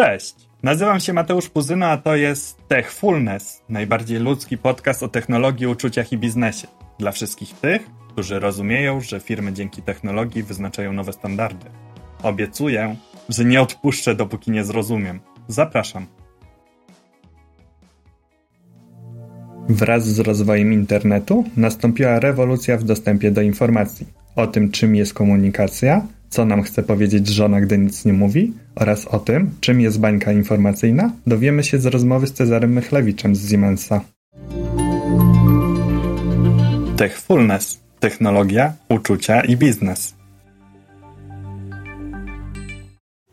Cześć! Nazywam się Mateusz Puzyna, a to jest Techfulness, najbardziej ludzki podcast o technologii, uczuciach i biznesie. Dla wszystkich tych, którzy rozumieją, że firmy dzięki technologii wyznaczają nowe standardy. Obiecuję, że nie odpuszczę, dopóki nie zrozumiem. Zapraszam. Wraz z rozwojem internetu nastąpiła rewolucja w dostępie do informacji. O tym, czym jest komunikacja, co nam chce powiedzieć żona, gdy nic nie mówi, oraz o tym, czym jest bańka informacyjna, dowiemy się z rozmowy z Cezarym Mychlewiczem z Siemensa. Techfulness. Technologia, uczucia i biznes.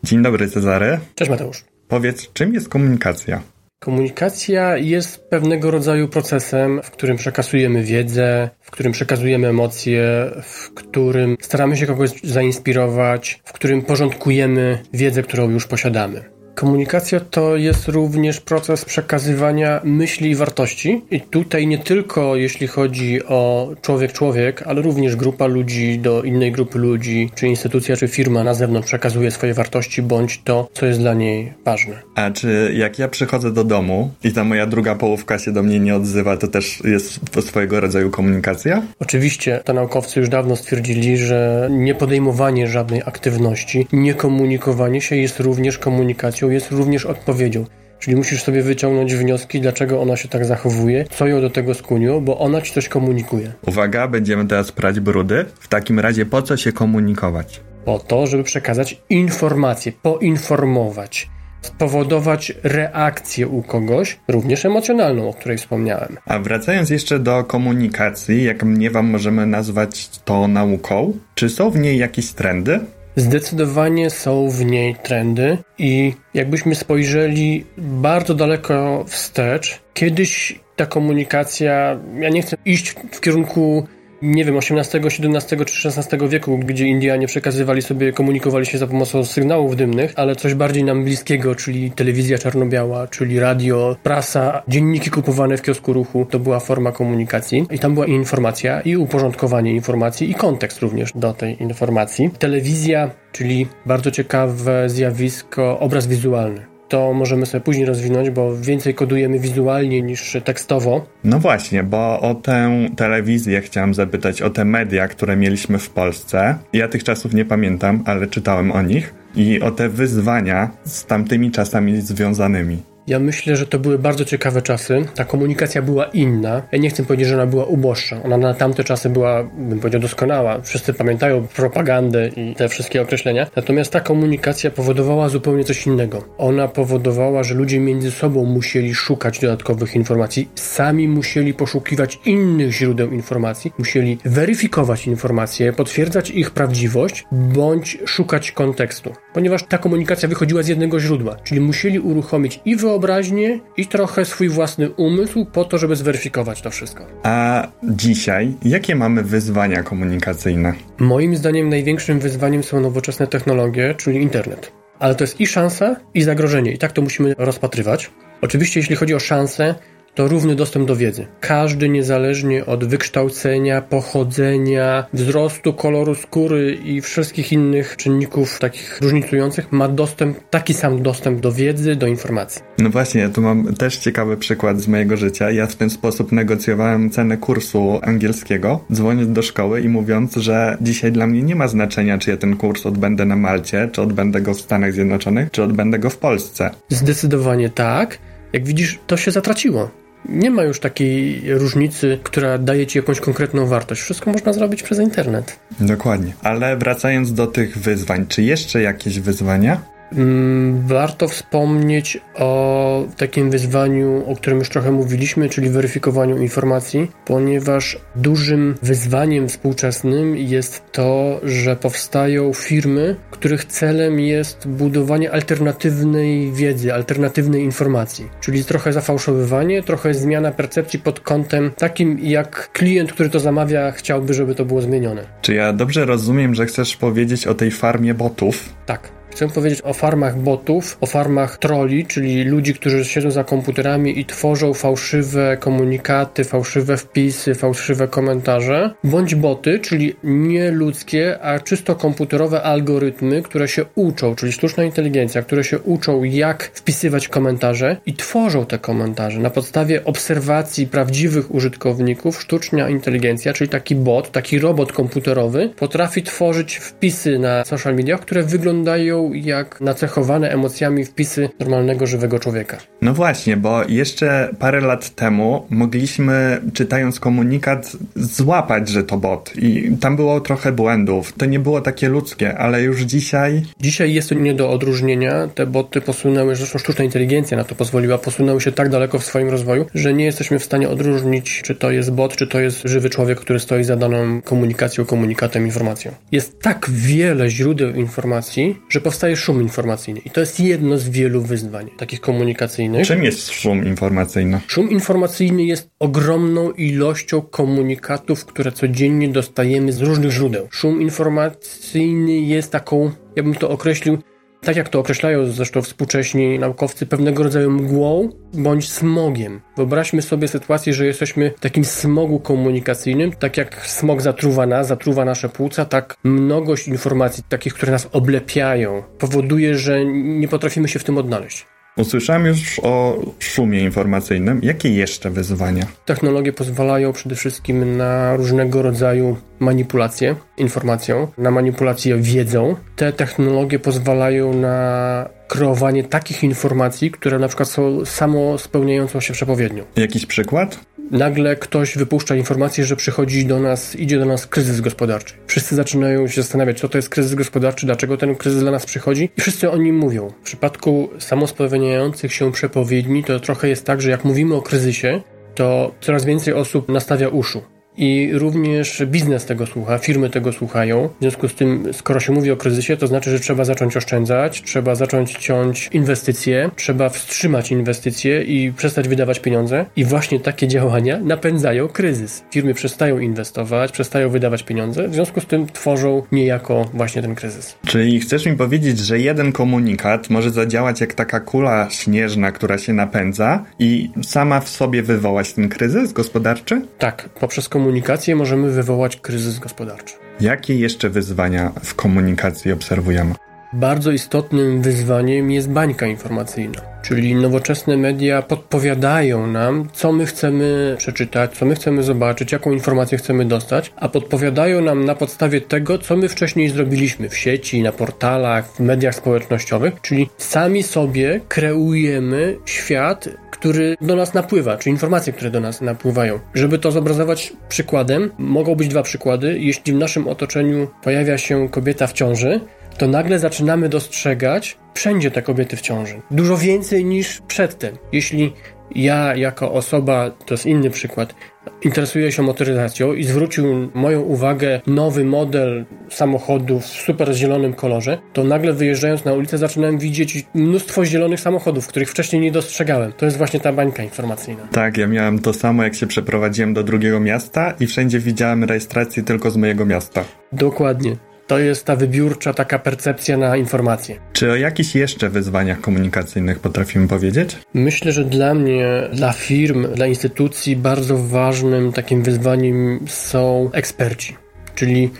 Dzień dobry, Cezary. Cześć, Mateusz. Powiedz, czym jest komunikacja? Komunikacja jest pewnego rodzaju procesem, w którym przekazujemy wiedzę, w którym przekazujemy emocje, w którym staramy się kogoś zainspirować, w którym porządkujemy wiedzę, którą już posiadamy. Komunikacja to jest również proces przekazywania myśli i wartości. I tutaj nie tylko jeśli chodzi o człowiek-człowiek, ale również grupa ludzi do innej grupy ludzi, czy instytucja, czy firma na zewnątrz przekazuje swoje wartości, bądź to, co jest dla niej ważne. A czy jak ja przychodzę do domu i ta moja druga połówka się do mnie nie odzywa, to też jest swojego rodzaju komunikacja? Oczywiście, to naukowcy już dawno stwierdzili, że nie podejmowanie żadnej aktywności, nie komunikowanie się jest również komunikacją jest również odpowiedzią. Czyli musisz sobie wyciągnąć wnioski, dlaczego ona się tak zachowuje, co ją do tego skłoniło, bo ona ci coś komunikuje. Uwaga, będziemy teraz prać brudy. W takim razie po co się komunikować? Po to, żeby przekazać informacje, poinformować, spowodować reakcję u kogoś, również emocjonalną, o której wspomniałem. A wracając jeszcze do komunikacji, jak mnie wam możemy nazwać to nauką, czy są w niej jakieś trendy? Zdecydowanie są w niej trendy i jakbyśmy spojrzeli bardzo daleko wstecz, kiedyś ta komunikacja, ja nie chcę iść w kierunku nie wiem, XVIII, XVII czy XVI wieku, gdzie Indianie przekazywali sobie, komunikowali się za pomocą sygnałów dymnych, ale coś bardziej nam bliskiego, czyli telewizja czarno-biała, czyli radio, prasa, dzienniki kupowane w kiosku ruchu, to była forma komunikacji i tam była informacja i uporządkowanie informacji i kontekst również do tej informacji. Telewizja, czyli bardzo ciekawe zjawisko, obraz wizualny to możemy sobie później rozwinąć, bo więcej kodujemy wizualnie niż tekstowo. No właśnie, bo o tę telewizję chciałem zapytać, o te media, które mieliśmy w Polsce. Ja tych czasów nie pamiętam, ale czytałem o nich i o te wyzwania z tamtymi czasami związanymi. Ja myślę, że to były bardzo ciekawe czasy. Ta komunikacja była inna. Ja nie chcę powiedzieć, że ona była uboższa. Ona na tamte czasy była, bym powiedział, doskonała. Wszyscy pamiętają propagandę i te wszystkie określenia. Natomiast ta komunikacja powodowała zupełnie coś innego. Ona powodowała, że ludzie między sobą musieli szukać dodatkowych informacji, sami musieli poszukiwać innych źródeł informacji, musieli weryfikować informacje, potwierdzać ich prawdziwość, bądź szukać kontekstu. Ponieważ ta komunikacja wychodziła z jednego źródła, czyli musieli uruchomić i wyobraźnię, wyobraźnię i trochę swój własny umysł po to, żeby zweryfikować to wszystko. A dzisiaj jakie mamy wyzwania komunikacyjne? Moim zdaniem największym wyzwaniem są nowoczesne technologie, czyli internet. Ale to jest i szansa, i zagrożenie, i tak to musimy rozpatrywać. Oczywiście, jeśli chodzi o szanse, to równy dostęp do wiedzy. Każdy niezależnie od wykształcenia, pochodzenia, wzrostu, koloru skóry i wszystkich innych czynników takich różnicujących ma dostęp, taki sam dostęp do wiedzy, do informacji. No właśnie, ja tu mam też ciekawy przykład z mojego życia. Ja w ten sposób negocjowałem cenę kursu angielskiego, dzwoniąc do szkoły i mówiąc, że dzisiaj dla mnie nie ma znaczenia, czy ja ten kurs odbędę na Malcie, czy odbędę go w Stanach Zjednoczonych, czy odbędę go w Polsce. Zdecydowanie tak. Jak widzisz, to się zatraciło. Nie ma już takiej różnicy, która daje ci jakąś konkretną wartość. Wszystko można zrobić przez internet. Dokładnie. Ale wracając do tych wyzwań, czy jeszcze jakieś wyzwania? Mm, warto wspomnieć o takim wyzwaniu, o którym już trochę mówiliśmy, czyli weryfikowaniu informacji, ponieważ dużym wyzwaniem współczesnym jest to, że powstają firmy, których celem jest budowanie alternatywnej wiedzy, alternatywnej informacji, czyli trochę zafałszowywanie, trochę zmiana percepcji pod kątem takim, jak klient, który to zamawia, chciałby, żeby to było zmienione. Czy ja dobrze rozumiem, że chcesz powiedzieć o tej farmie botów? Tak Chcę powiedzieć o farmach botów, o farmach troli, czyli ludzi, którzy siedzą za komputerami i tworzą fałszywe komunikaty, fałszywe wpisy, fałszywe komentarze, bądź boty, czyli nie ludzkie, a czysto komputerowe algorytmy, które się uczą, czyli sztuczna inteligencja, które się uczą, jak wpisywać komentarze i tworzą te komentarze na podstawie obserwacji prawdziwych użytkowników. Sztuczna inteligencja, czyli taki bot, taki robot komputerowy, potrafi tworzyć wpisy na social mediach, które wyglądają jak nacechowane emocjami wpisy normalnego, żywego człowieka. No właśnie, bo jeszcze parę lat temu mogliśmy, czytając komunikat, złapać, że to bot. I tam było trochę błędów. To nie było takie ludzkie, ale już dzisiaj. Dzisiaj jest to nie do odróżnienia. Te boty posunęły, zresztą sztuczna inteligencja na to pozwoliła, posunęły się tak daleko w swoim rozwoju, że nie jesteśmy w stanie odróżnić, czy to jest bot, czy to jest żywy człowiek, który stoi za daną komunikacją, komunikatem, informacją. Jest tak wiele źródeł informacji, że powstaje szum informacyjny. I to jest jedno z wielu wyzwań takich komunikacyjnych. Czym jest szum informacyjny? Szum informacyjny jest ogromną ilością komunikatów, które codziennie dostajemy z różnych źródeł. Szum informacyjny jest taką, ja bym to określił, tak jak to określają zresztą współcześni naukowcy, pewnego rodzaju mgłą bądź smogiem. Wyobraźmy sobie sytuację, że jesteśmy w takim smogu komunikacyjnym, tak jak smog zatruwa nas, zatruwa nasze płuca, tak mnogość informacji, takich, które nas oblepiają, powoduje, że nie potrafimy się w tym odnaleźć. Usłyszałem już o szumie informacyjnym. Jakie jeszcze wyzwania? Technologie pozwalają przede wszystkim na różnego rodzaju manipulację informacją, na manipulację wiedzą. Te technologie pozwalają na kreowanie takich informacji, które na przykład są samo spełniającą się przepowiednią. Jakiś przykład? Nagle ktoś wypuszcza informację, że przychodzi do nas, idzie do nas kryzys gospodarczy. Wszyscy zaczynają się zastanawiać, co to jest kryzys gospodarczy, dlaczego ten kryzys dla nas przychodzi i wszyscy o nim mówią. W przypadku samospełniających się przepowiedni to trochę jest tak, że jak mówimy o kryzysie, to coraz więcej osób nastawia uszu i również biznes tego słucha, firmy tego słuchają. W związku z tym, skoro się mówi o kryzysie, to znaczy, że trzeba zacząć oszczędzać, trzeba zacząć ciąć inwestycje, trzeba wstrzymać inwestycje i przestać wydawać pieniądze. I właśnie takie działania napędzają kryzys. Firmy przestają inwestować, przestają wydawać pieniądze, w związku z tym tworzą niejako właśnie ten kryzys. Czyli chcesz mi powiedzieć, że jeden komunikat może zadziałać jak taka kula śnieżna, która się napędza i sama w sobie wywołać ten kryzys gospodarczy? Tak, poprzez komunikację komunikację możemy wywołać kryzys gospodarczy. Jakie jeszcze wyzwania w komunikacji obserwujemy? Bardzo istotnym wyzwaniem jest bańka informacyjna, czyli nowoczesne media podpowiadają nam, co my chcemy przeczytać, co my chcemy zobaczyć, jaką informację chcemy dostać, a podpowiadają nam na podstawie tego, co my wcześniej zrobiliśmy w sieci, na portalach, w mediach społecznościowych, czyli sami sobie kreujemy świat, który do nas napływa, czy informacje, które do nas napływają. Żeby to zobrazować przykładem, mogą być dwa przykłady. Jeśli w naszym otoczeniu pojawia się kobieta w ciąży, to nagle zaczynamy dostrzegać wszędzie te kobiety w ciąży. Dużo więcej niż przedtem. Jeśli ja jako osoba, to jest inny przykład, interesuję się motoryzacją i zwrócił moją uwagę nowy model samochodu w super zielonym kolorze, to nagle wyjeżdżając na ulicę zaczynałem widzieć mnóstwo zielonych samochodów, których wcześniej nie dostrzegałem. To jest właśnie ta bańka informacyjna. Tak, ja miałem to samo, jak się przeprowadziłem do drugiego miasta i wszędzie widziałem rejestrację tylko z mojego miasta. Dokładnie. To jest ta wybiórcza taka percepcja na informacje. Czy o jakichś jeszcze wyzwaniach komunikacyjnych potrafimy powiedzieć? Myślę, że dla mnie, dla firm, dla instytucji bardzo ważnym takim wyzwaniem są eksperci. Czyli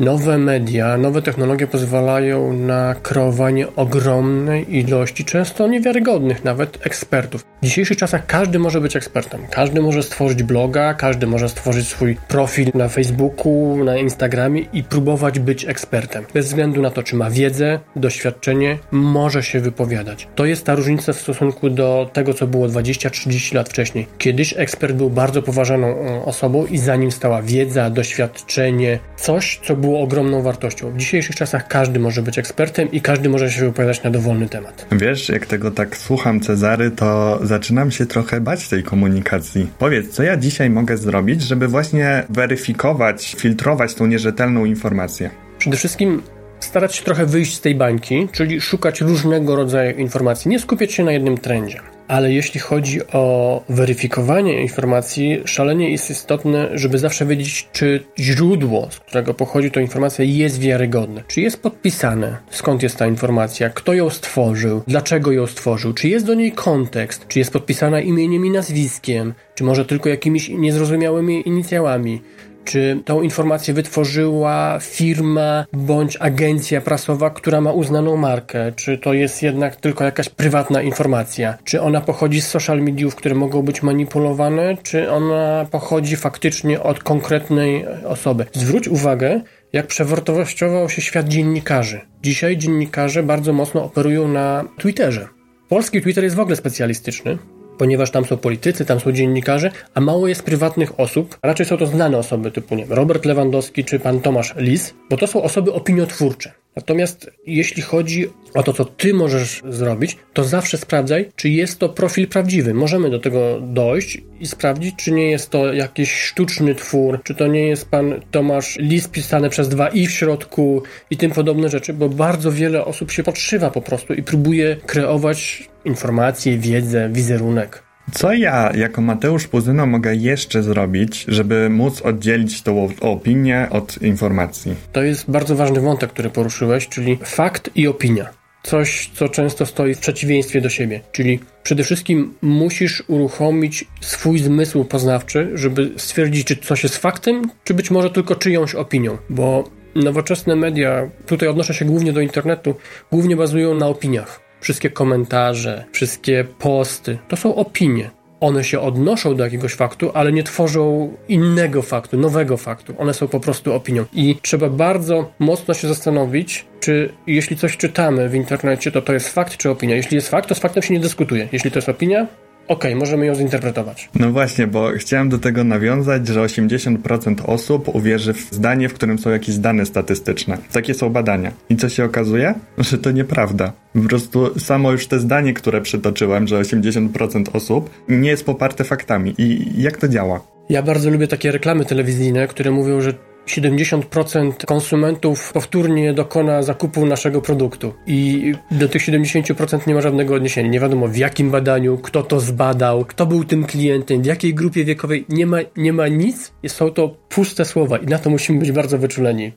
Nowe media, nowe technologie pozwalają na kreowanie ogromnej ilości, często niewiarygodnych nawet, ekspertów. W dzisiejszych czasach każdy może być ekspertem. Każdy może stworzyć bloga, każdy może stworzyć swój profil na Facebooku, na Instagramie i próbować być ekspertem. Bez względu na to, czy ma wiedzę, doświadczenie, może się wypowiadać. To jest ta różnica w stosunku do tego, co było 20-30 lat wcześniej. Kiedyś ekspert był bardzo poważaną e, osobą i za nim stała wiedza, doświadczenie, coś, co było było ogromną wartością. W dzisiejszych czasach każdy może być ekspertem i każdy może się wypowiadać na dowolny temat. Wiesz, jak tego tak słucham Cezary, to zaczynam się trochę bać tej komunikacji. Powiedz, co ja dzisiaj mogę zrobić, żeby właśnie weryfikować, filtrować tą nierzetelną informację? Przede wszystkim starać się trochę wyjść z tej bańki, czyli szukać różnego rodzaju informacji, nie skupiać się na jednym trendzie. Ale jeśli chodzi o weryfikowanie informacji, szalenie jest istotne, żeby zawsze wiedzieć, czy źródło, z którego pochodzi ta informacja, jest wiarygodne. Czy jest podpisane, skąd jest ta informacja, kto ją stworzył, dlaczego ją stworzył, czy jest do niej kontekst, czy jest podpisana imieniem i nazwiskiem, czy może tylko jakimiś niezrozumiałymi inicjałami czy tą informację wytworzyła firma bądź agencja prasowa, która ma uznaną markę, czy to jest jednak tylko jakaś prywatna informacja, czy ona pochodzi z social mediów, które mogą być manipulowane, czy ona pochodzi faktycznie od konkretnej osoby. Zwróć uwagę, jak przewartościował się świat dziennikarzy. Dzisiaj dziennikarze bardzo mocno operują na Twitterze. Polski Twitter jest w ogóle specjalistyczny ponieważ tam są politycy, tam są dziennikarze, a mało jest prywatnych osób. Raczej są to znane osoby typu nie Robert Lewandowski czy pan Tomasz Lis, bo to są osoby opiniotwórcze. Natomiast jeśli chodzi o to, co ty możesz zrobić, to zawsze sprawdzaj, czy jest to profil prawdziwy. Możemy do tego dojść i sprawdzić, czy nie jest to jakiś sztuczny twór, czy to nie jest pan Tomasz Lis pisany przez dwa i w środku i tym podobne rzeczy, bo bardzo wiele osób się podszywa po prostu i próbuje kreować informacje, wiedzę, wizerunek. Co ja jako Mateusz Puzyno mogę jeszcze zrobić, żeby móc oddzielić tą opinię od informacji? To jest bardzo ważny wątek, który poruszyłeś, czyli fakt i opinia. Coś, co często stoi w przeciwieństwie do siebie. Czyli przede wszystkim musisz uruchomić swój zmysł poznawczy, żeby stwierdzić, czy coś jest faktem, czy być może tylko czyjąś opinią. Bo nowoczesne media, tutaj odnoszę się głównie do internetu, głównie bazują na opiniach wszystkie komentarze, wszystkie posty, to są opinie. One się odnoszą do jakiegoś faktu, ale nie tworzą innego faktu, nowego faktu. One są po prostu opinią. I trzeba bardzo mocno się zastanowić, czy jeśli coś czytamy w internecie, to to jest fakt czy opinia. Jeśli jest fakt, to z faktem się nie dyskutuje. Jeśli to jest opinia, okej, okay, możemy ją zinterpretować. No właśnie, bo chciałem do tego nawiązać, że 80% osób uwierzy w zdanie, w którym są jakieś dane statystyczne. Takie są badania. I co się okazuje? Że to nieprawda. Po prostu samo już te zdanie, które przytoczyłem, że 80% osób nie jest poparte faktami. I jak to działa? Ja bardzo lubię takie reklamy telewizyjne, które mówią, że 70% konsumentów powtórnie dokona zakupu naszego produktu i do tych 70% nie ma żadnego odniesienia. Nie wiadomo w jakim badaniu, kto to zbadał, kto był tym klientem, w jakiej grupie wiekowej. Nie ma, nie ma nic, są to puste słowa i na to musimy być bardzo wyczuleni.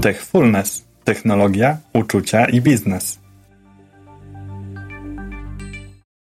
Techfulness. Technologia, uczucia i biznes.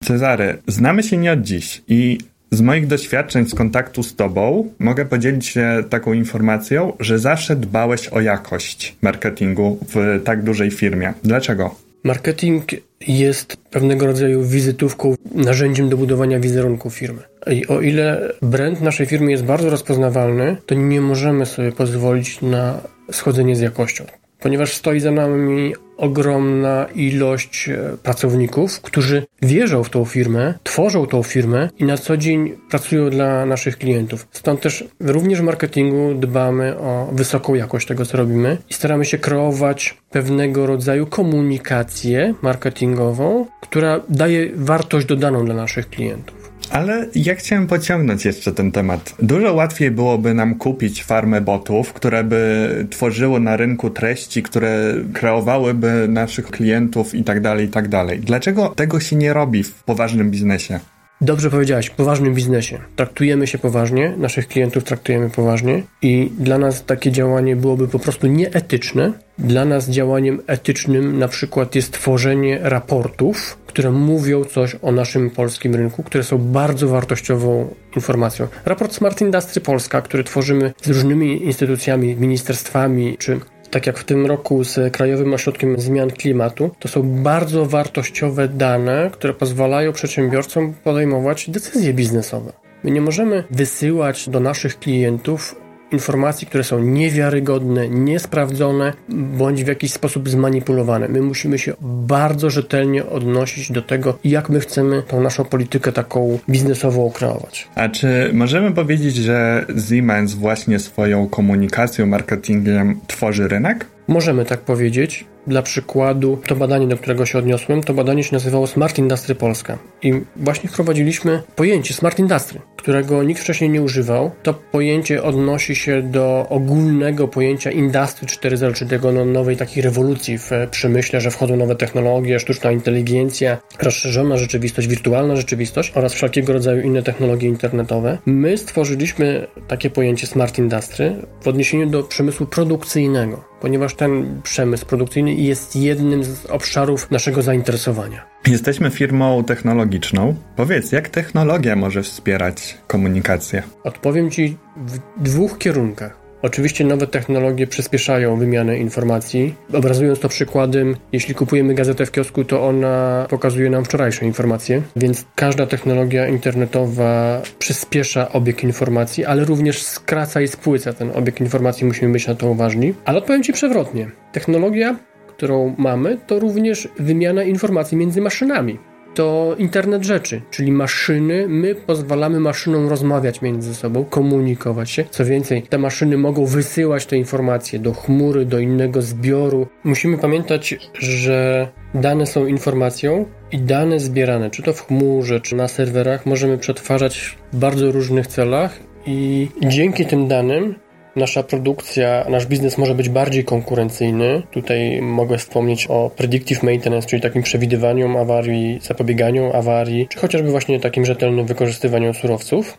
Cezary, znamy się nie od dziś i z moich doświadczeń z kontaktu z Tobą mogę podzielić się taką informacją, że zawsze dbałeś o jakość marketingu w tak dużej firmie. Dlaczego? Marketing jest pewnego rodzaju wizytówką, narzędziem do budowania wizerunku firmy. I o ile brand naszej firmy jest bardzo rozpoznawalny, to nie możemy sobie pozwolić na schodzenie z jakością ponieważ stoi za nami ogromna ilość e, pracowników, którzy wierzą w tą firmę, tworzą tą firmę i na co dzień pracują dla naszych klientów. Stąd też również w marketingu dbamy o wysoką jakość tego, co robimy i staramy się kreować pewnego rodzaju komunikację marketingową, która daje wartość dodaną dla naszych klientów. Ale ja chciałem pociągnąć jeszcze ten temat. Dużo łatwiej byłoby nam kupić farmę botów, które by tworzyły na rynku treści, które kreowałyby naszych klientów i tak dalej, i tak dalej. Dlaczego tego się nie robi w poważnym biznesie? Dobrze powiedziałeś, w poważnym biznesie. Traktujemy się poważnie, naszych klientów traktujemy poważnie i dla nas takie działanie byłoby po prostu nieetyczne. Dla nas działaniem etycznym na przykład jest tworzenie raportów, które mówią coś o naszym polskim rynku, które są bardzo wartościową informacją. Raport Smart Industry Polska, który tworzymy z różnymi instytucjami, ministerstwami czy tak jak w tym roku z Krajowym Ośrodkiem Zmian Klimatu, to są bardzo wartościowe dane, które pozwalają przedsiębiorcom podejmować decyzje biznesowe. My nie możemy wysyłać do naszych klientów informacji, które są niewiarygodne, niesprawdzone bądź w jakiś sposób zmanipulowane. My musimy się bardzo rzetelnie odnosić do tego, jak my chcemy tą naszą politykę taką biznesową kreować. A czy możemy powiedzieć, że Siemens właśnie swoją komunikacją, marketingiem tworzy rynek? Możemy tak powiedzieć. Dla przykładu, to badanie, do którego się odniosłem, to badanie się nazywało Smart Industry Polska. I właśnie wprowadziliśmy pojęcie Smart Industry, którego nikt wcześniej nie używał. To pojęcie odnosi się do ogólnego pojęcia Industry 4.0, czyli tego no, nowej takiej rewolucji w przemyśle, że wchodzą nowe technologie, sztuczna inteligencja, rozszerzona rzeczywistość, wirtualna rzeczywistość oraz wszelkiego rodzaju inne technologie internetowe. My stworzyliśmy takie pojęcie Smart Industry w odniesieniu do przemysłu produkcyjnego ponieważ ten przemysł produkcyjny jest jednym z obszarów naszego zainteresowania. Jesteśmy firmą technologiczną. Powiedz, jak technologia może wspierać komunikację? Odpowiem Ci w dwóch kierunkach. Oczywiście nowe technologie przyspieszają wymianę informacji. Obrazując to przykładem, jeśli kupujemy gazetę w kiosku, to ona pokazuje nam wczorajsze informacje, więc każda technologia internetowa przyspiesza obieg informacji, ale również skraca i spłyca ten obieg informacji, musimy być na to uważni. Ale odpowiem Ci przewrotnie. Technologia, którą mamy, to również wymiana informacji między maszynami to internet rzeczy, czyli maszyny. My pozwalamy maszynom rozmawiać między sobą, komunikować się. Co więcej, te maszyny mogą wysyłać te informacje do chmury, do innego zbioru. Musimy pamiętać, że dane są informacją i dane zbierane, czy to w chmurze, czy na serwerach, możemy przetwarzać w bardzo różnych celach i dzięki tym danym nasza produkcja, nasz biznes może być bardziej konkurencyjny. Tutaj mogę wspomnieć o predictive maintenance, czyli takim przewidywaniu awarii, zapobieganiu awarii, czy chociażby właśnie takim rzetelnym wykorzystywaniu surowców.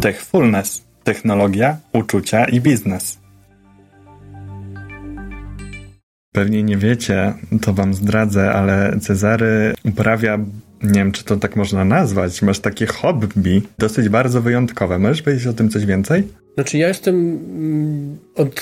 Techfulness. Technologia, uczucia i biznes. Pewnie nie wiecie, to wam zdradzę, ale Cezary uprawia nie wiem, czy to tak można nazwać, masz takie hobby dosyć bardzo wyjątkowe. Możesz powiedzieć o tym coś więcej? Znaczy, ja jestem mm, od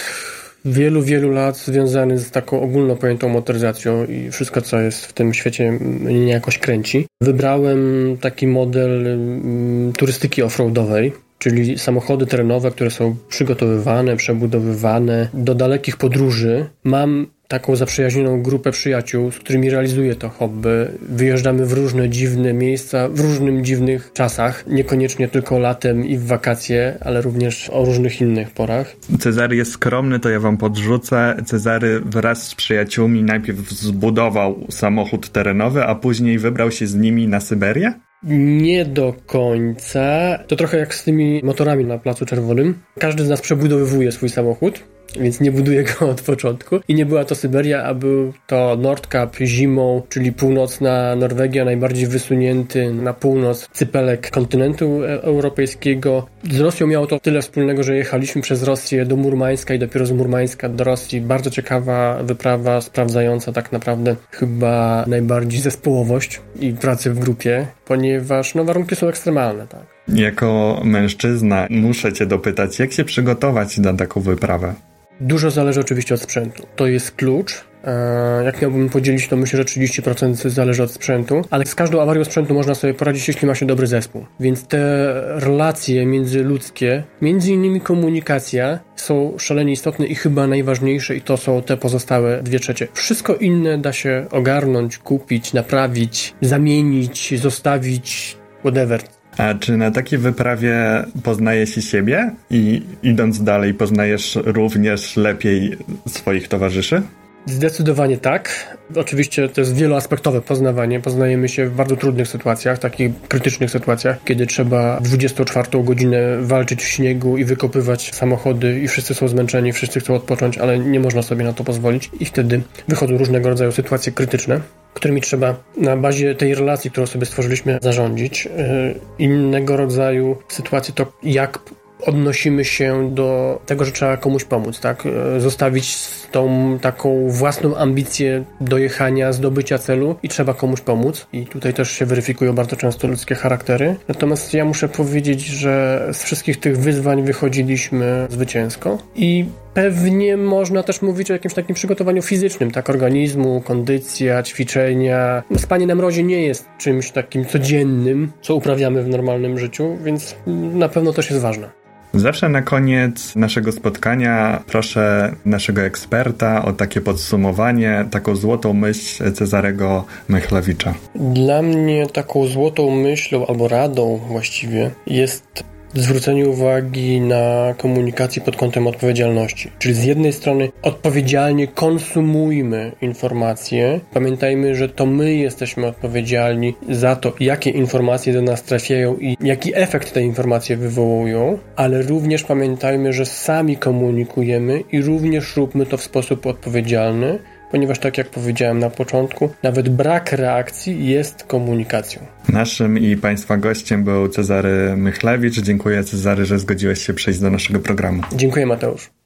wielu, wielu lat związany z taką ogólno pojętą motoryzacją i wszystko, co jest w tym świecie mnie jakoś kręci. Wybrałem taki model mm, turystyki offroadowej, czyli samochody terenowe, które są przygotowywane, przebudowywane do dalekich podróży. Mam taką zaprzyjaźnioną grupę przyjaciół, z którymi realizuję to hobby. Wyjeżdżamy w różne dziwne miejsca, w różnych dziwnych czasach, niekoniecznie tylko latem i w wakacje, ale również o różnych innych porach. Cezary jest skromny, to ja wam podrzucę. Cezary wraz z przyjaciółmi najpierw zbudował samochód terenowy, a później wybrał się z nimi na Syberię? Nie do końca. To trochę jak z tymi motorami na Placu Czerwonym. Każdy z nas przebudowywuje swój samochód więc nie buduję go od początku. I nie była to Syberia, a był to Nordkap zimą, czyli północna Norwegia, najbardziej wysunięty na północ cypelek kontynentu e, europejskiego. Z Rosją miało to tyle wspólnego, że jechaliśmy przez Rosję do Murmańska i dopiero z Murmańska do Rosji. Bardzo ciekawa wyprawa, sprawdzająca tak naprawdę chyba najbardziej zespołowość i pracę w grupie, ponieważ no, warunki są ekstremalne, tak. Jako mężczyzna muszę cię dopytać, jak się przygotować na taką wyprawę? Dużo zależy oczywiście od sprzętu. To jest klucz. E, jak miałbym podzielić, to myślę, że 30% zależy od sprzętu, ale z każdą awarią sprzętu można sobie poradzić, jeśli ma się dobry zespół. Więc te relacje międzyludzkie, między innymi komunikacja, są szalenie istotne i chyba najważniejsze, i to są te pozostałe dwie trzecie. Wszystko inne da się ogarnąć, kupić, naprawić, zamienić, zostawić, whatever. A czy na takiej wyprawie poznaje się siebie i idąc dalej poznajesz również lepiej swoich towarzyszy? Zdecydowanie tak. Oczywiście to jest wieloaspektowe poznawanie. Poznajemy się w bardzo trudnych sytuacjach, takich krytycznych sytuacjach, kiedy trzeba 24 godzinę walczyć w śniegu i wykopywać samochody i wszyscy są zmęczeni, wszyscy chcą odpocząć, ale nie można sobie na to pozwolić i wtedy wychodzą różnego rodzaju sytuacje krytyczne którymi trzeba na bazie tej relacji, którą sobie stworzyliśmy, zarządzić. Y, innego rodzaju sytuacje to jak odnosimy się do tego, że trzeba komuś pomóc, tak? E, zostawić tą taką własną ambicję dojechania, zdobycia celu i trzeba komuś pomóc. I tutaj też się weryfikują bardzo często ludzkie charaktery. Natomiast ja muszę powiedzieć, że z wszystkich tych wyzwań wychodziliśmy zwycięsko i Pewnie można też mówić o jakimś takim przygotowaniu fizycznym, tak, organizmu, kondycja, ćwiczenia. No, spanie na mrozie nie jest czymś takim codziennym, co uprawiamy w normalnym życiu, więc na pewno też jest ważne. Zawsze na koniec naszego spotkania proszę naszego eksperta o takie podsumowanie, taką złotą myśl Cezarego Mechlewicza. Dla mnie taką złotą myślą albo radą właściwie jest zwrócenie uwagi na komunikację pod kątem odpowiedzialności. Czyli z jednej strony odpowiedzialnie konsumujmy informacje. Pamiętajmy, że to my jesteśmy odpowiedzialni za to, jakie informacje do nas trafiają i jaki efekt te informacje wywołują, ale również pamiętajmy, że sami komunikujemy i również róbmy to w sposób odpowiedzialny, ponieważ tak jak powiedziałem na początku, nawet brak reakcji jest komunikacją. Naszym i Państwa gościem był Cezary Mychlewicz. Dziękuję Cezary, że zgodziłeś się przyjść do naszego programu. Dziękuję Mateusz.